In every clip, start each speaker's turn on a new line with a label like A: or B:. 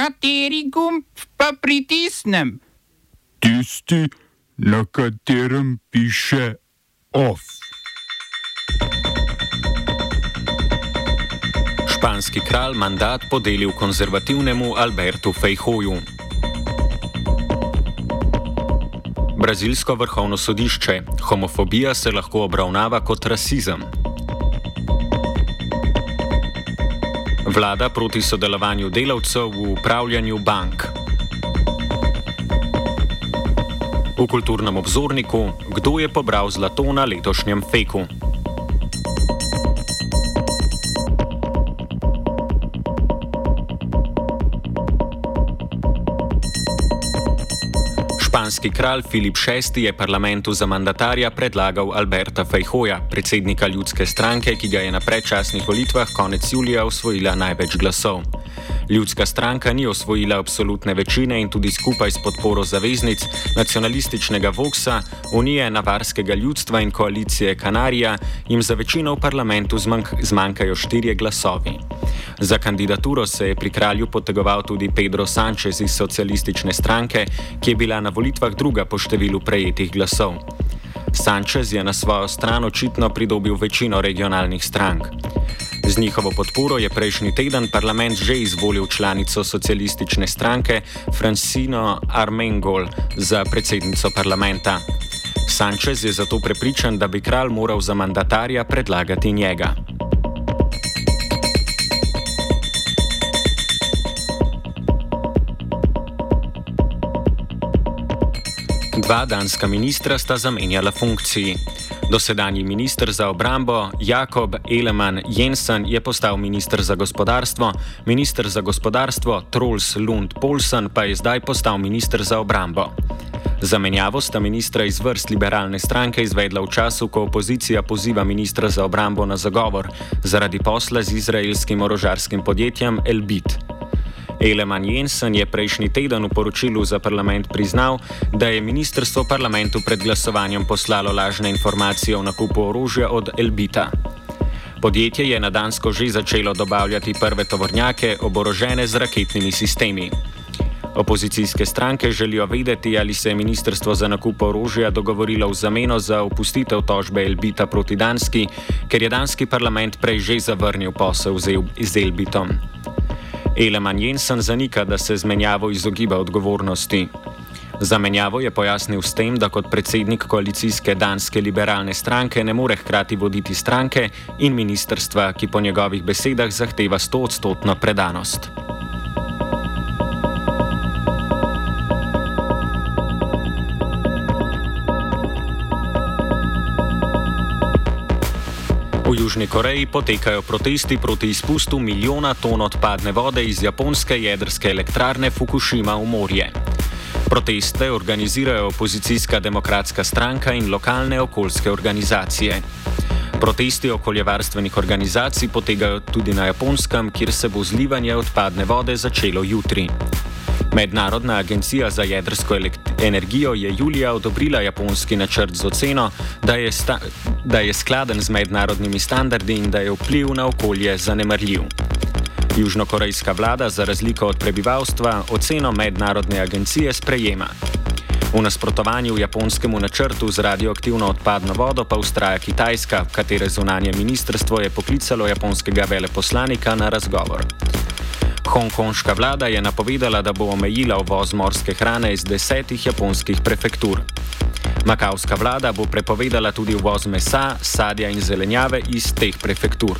A: Kateri gumb pa pritisnem?
B: Tisti, na katerem piše OF.
C: Španski kralj mandat podelil konzervativnemu Albertu Fejhoju. Brazilsko vrhovno sodišče: Homofobija se lahko obravnava kot rasizem. Vlada proti sodelovanju delavcev v upravljanju bank. V kulturnem obzorniku, kdo je pobral zlato na letošnjem feku. Španski kralj Filip VI je parlamentu za mandatarja predlagal Alberta Fejhoja, predsednika ljudske stranke, ki ga je na predčasnih volitvah konec julija osvojila največ glasov. Ljudska stranka ni osvojila absolutne večine in tudi skupaj s podporo zaveznic nacionalističnega Voxa, Unije Navarskega ljudstva in koalicije Kanarija jim za večino v parlamentu zmanjk zmanjkajo štirje glasovi. Za kandidaturo se je pri kralju potegoval tudi Pedro Sanchez iz socialistične stranke, ki je bila na volitvah druga po številu prejetih glasov. Sanchez je na svojo stran očitno pridobil večino regionalnih strank. Z njihovo podporo je prejšnji teden parlament že izvolil članico socialistične stranke Francino Armengol za predsednico parlamenta. Sanchez je zato prepričan, da bi kralj moral za mandatarja predlagati njega. Dva danska ministra sta zamenjala funkciji. Dosedanji ministr za obrambo Jakob Eleman Jensen je postal ministr za gospodarstvo, ministr za gospodarstvo Trolls Lund Polsen pa je zdaj postal ministr za obrambo. Zamenjavo sta ministra iz vrst liberalne stranke izvedla v času, ko opozicija poziva ministra za obrambo na zagovor zaradi posla z izraelskim orožarskim podjetjem Elbit. Eleman Jensen je prejšnji teden v poročilu za parlament priznal, da je ministrstvo parlamentu pred glasovanjem poslalo lažne informacije o nakupu orožja od Elbita. Podjetje je na Dansko že začelo dobavljati prve tovornjake, oborožene z raketnimi sistemi. Opozicijske stranke želijo vedeti, ali se je ministrstvo za nakup orožja dogovorilo v zameno za opustitev tožbe Elbita proti Danski, ker je danski parlament prej že zavrnil posel z Elbitom. Eleman Jensen zanika, da se zmenjavo izogiba odgovornosti. Zamenjavo je pojasnil s tem, da kot predsednik koalicijske danske liberalne stranke ne more hkrati voditi stranke in ministrstva, ki po njegovih besedah zahteva 100-odstotno predanost. Južni Koreji potekajo protesti proti izpustu milijona ton odpadne vode iz japonske jedrske elektrarne Fukushima v morje. Proteste organizirajo opozicijska demokratska stranka in lokalne okoljske organizacije. Protesti okoljevarstvenih organizacij potekajo tudi na japonskem, kjer se bo zlivanje odpadne vode začelo jutri. Mednarodna agencija za jedrsko energijo je julija odobrila japonski načrt z oceno, da je, da je skladen z mednarodnimi standardi in da je vpliv na okolje zanemrljiv. Južnokorejska vlada, za razliko od prebivalstva, oceno mednarodne agencije sprejema. V nasprotovanju japonskemu načrtu z radioaktivno odpadno vodo pa ustraja Kitajska, katere zunanje ministrstvo je poklicalo japonskega veleposlanika na razgovor. Hongkonška vlada je napovedala, da bo omejila uvoz morske hrane iz desetih japonskih prefektur. Makavska vlada bo prepovedala tudi uvoz mesa, sadja in zelenjave iz teh prefektur.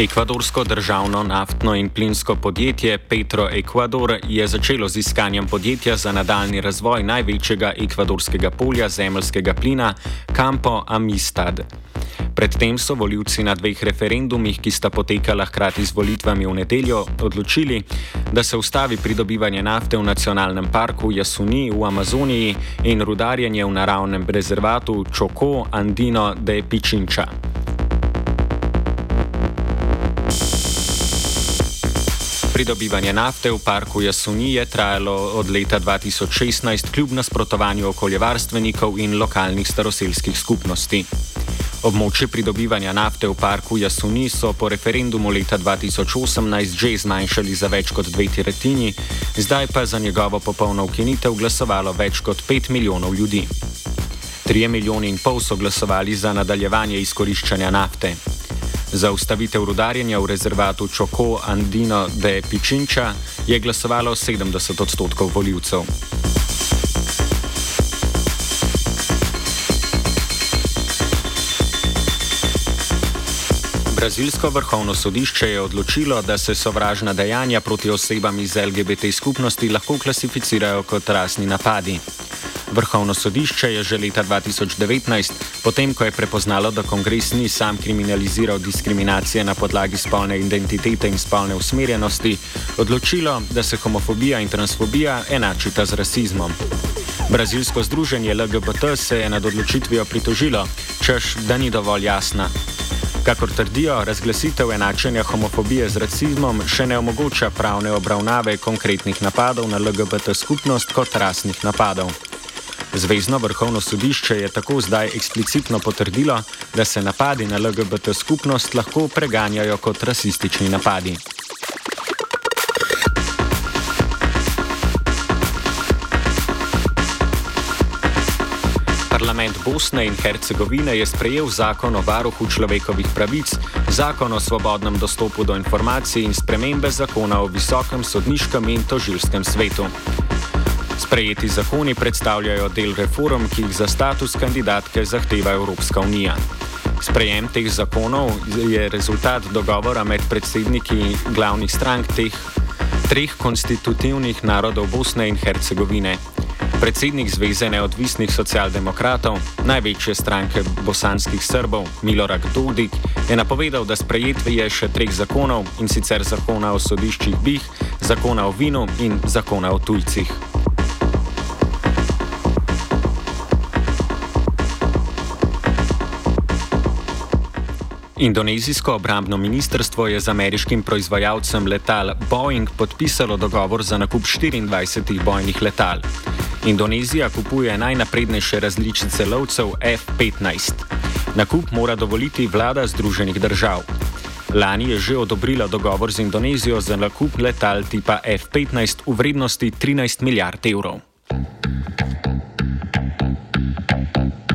C: Ekvadorsko državno naftno in plinsko podjetje Petro Ecuador je začelo z iskanjem podjetja za nadaljni razvoj največjega ekvadorskega polja zemljskega plina Campo Amistad. Predtem so voljivci na dveh referendumih, ki sta potekala hkrati z volitvami v nedeljo, odločili, da se ustavi pridobivanje nafte v nacionalnem parku Jasuni v Amazoniji in rudarjenje v naravnem rezervatu Čoko Andino de Pichincha. Pridobivanje nafte v parku Jasuni je trajalo od leta 2016 kljub nasprotovanju okoljevarstvenikov in lokalnih staroselskih skupnosti. Območje pridobivanja nafte v parku Jasuni so po referendumu leta 2018 že zmanjšali za več kot dve tretjini, zdaj pa za njegovo popolno ukinitev glasovalo več kot pet milijonov ljudi. Trije milijoni in pol so glasovali za nadaljevanje izkoriščanja nafte. Za ustavitev rudarjenja v rezervatu Čoko Andino de Pičinča je glasovalo 70 odstotkov voljivcev. Brazilsko vrhovno sodišče je odločilo, da se sovražna dejanja proti osebam iz LGBT skupnosti lahko klasificirajo kot rasni napadi. Vrhovno sodišče je že leta 2019, potem ko je prepoznalo, da kongres ni sam kriminaliziral diskriminacije na podlagi spolne identitete in spolne usmerjenosti, odločilo, da se homofobija in transfobija enačita z rasizmom. Brazilsko združenje LGBT se je nad odločitvijo pritožilo, češ da ni dovolj jasna. Kakor trdijo, razglasitev enačenja homofobije z rasizmom še ne omogoča pravne obravnave konkretnih napadov na LGBT skupnost kot rasnih napadov. Zvezdno vrhovno sodišče je tako zdaj eksplicitno potrdilo, da se napadi na LGBT skupnost lahko preganjajo kot rasistični napadi. Parlament Bosne in Hercegovine je sprejel zakon o varuhu človekovih pravic, zakon o svobodnem dostopu do informacij in spremembe zakona o visokem sodniškem in tožilskem svetu. Sprejeti zakoni predstavljajo del reform, ki jih za status kandidatke zahteva Evropska unija. Sprejem teh zakonov je rezultat dogovora med predsedniki glavnih strank teh treh konstitutivnih narodov Bosne in Hercegovine. Predsednik Zveze neodvisnih socialdemokratov, največje stranke bosanskih Srbov, Milorad Dodik, je napovedal, da sprejetje še treh zakonov in sicer zakona o sodiščih BIH, zakona o vinu in zakona o tujcih. Indonezijsko obrambno ministrstvo je z ameriškim proizvajalcem letal Boeing podpisalo dogovor za nakup 24 bojnih letal. Indonezija kupuje najnaprednejše različice lovcev F-15. Nakup mora dovoliti vlada Združenih držav. Lani je že odobrila dogovor z Indonezijo za nakup letal tipa F-15 v vrednosti 13 milijard evrov.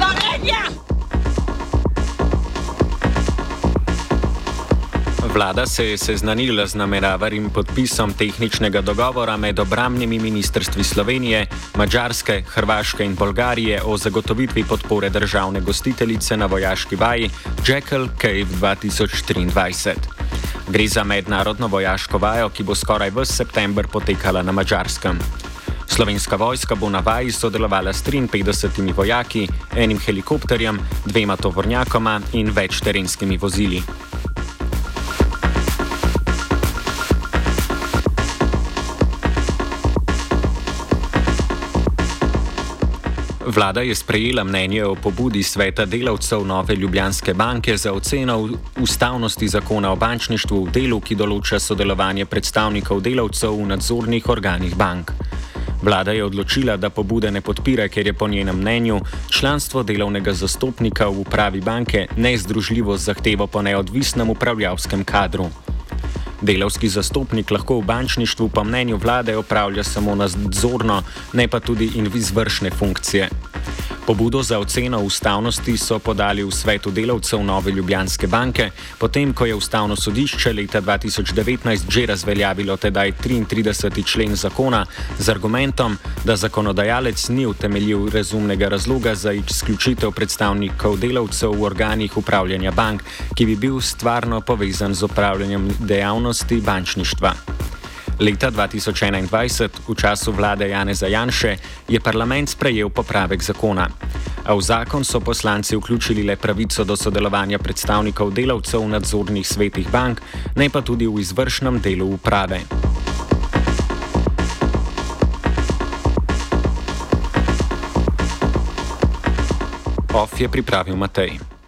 D: Slovenija.
C: Vlada se je seznanila z nameravanim podpisom tehničnega dogovora med obramnimi ministrstvi Slovenije, Mačarske, Hrvaške in Bolgarije o zagotovitvi podpore državne gostiteljice na vojaški vaji Jekyll Cave 2023. Gre za mednarodno vojaško vajo, ki bo skoraj v september potekala na Mačarskem. Slovenska vojska bo na vaji sodelovala s 53 vojaki, enim helikopterjem, dvema tovornjakoma in več terenskimi vozili. Vlada je sprejela mnenje o pobudi sveta delavcev Nove Ljubljanske banke za oceno ustavnosti zakona o bančništvu v delu, ki določa sodelovanje predstavnikov delavcev v nadzornih organih bank. Vlada je odločila, da pobude ne podpira, ker je po njenem mnenju članstvo delovnega zastopnika v upravi banke nezdružljivo z zahtevo po neodvisnem upravljavskem kadru. Delavski zastopnik lahko v bančništvu po mnenju vlade opravlja samo nadzorno, ne pa tudi izvršne funkcije. Pobudo za oceno ustavnosti so podali v svetu delavcev Nove Ljubljanske banke, potem ko je ustavno sodišče leta 2019 že razveljavilo tedaj 33. člen zakona z argumentom, da zakonodajalec ni utemeljil razumnega razloga za izključitev predstavnikov delavcev v organih upravljanja bank, ki bi bil stvarno povezan z upravljanjem dejavnosti bančništva. Leta 2021, v času vlade Janeza Janše, je parlament sprejel popravek zakona. A v zakon so poslanci vključili le pravico do sodelovanja predstavnikov delavcev v nadzornih svetih bank, ne pa tudi v izvršnem delu uprave. OF je pripravil Matej.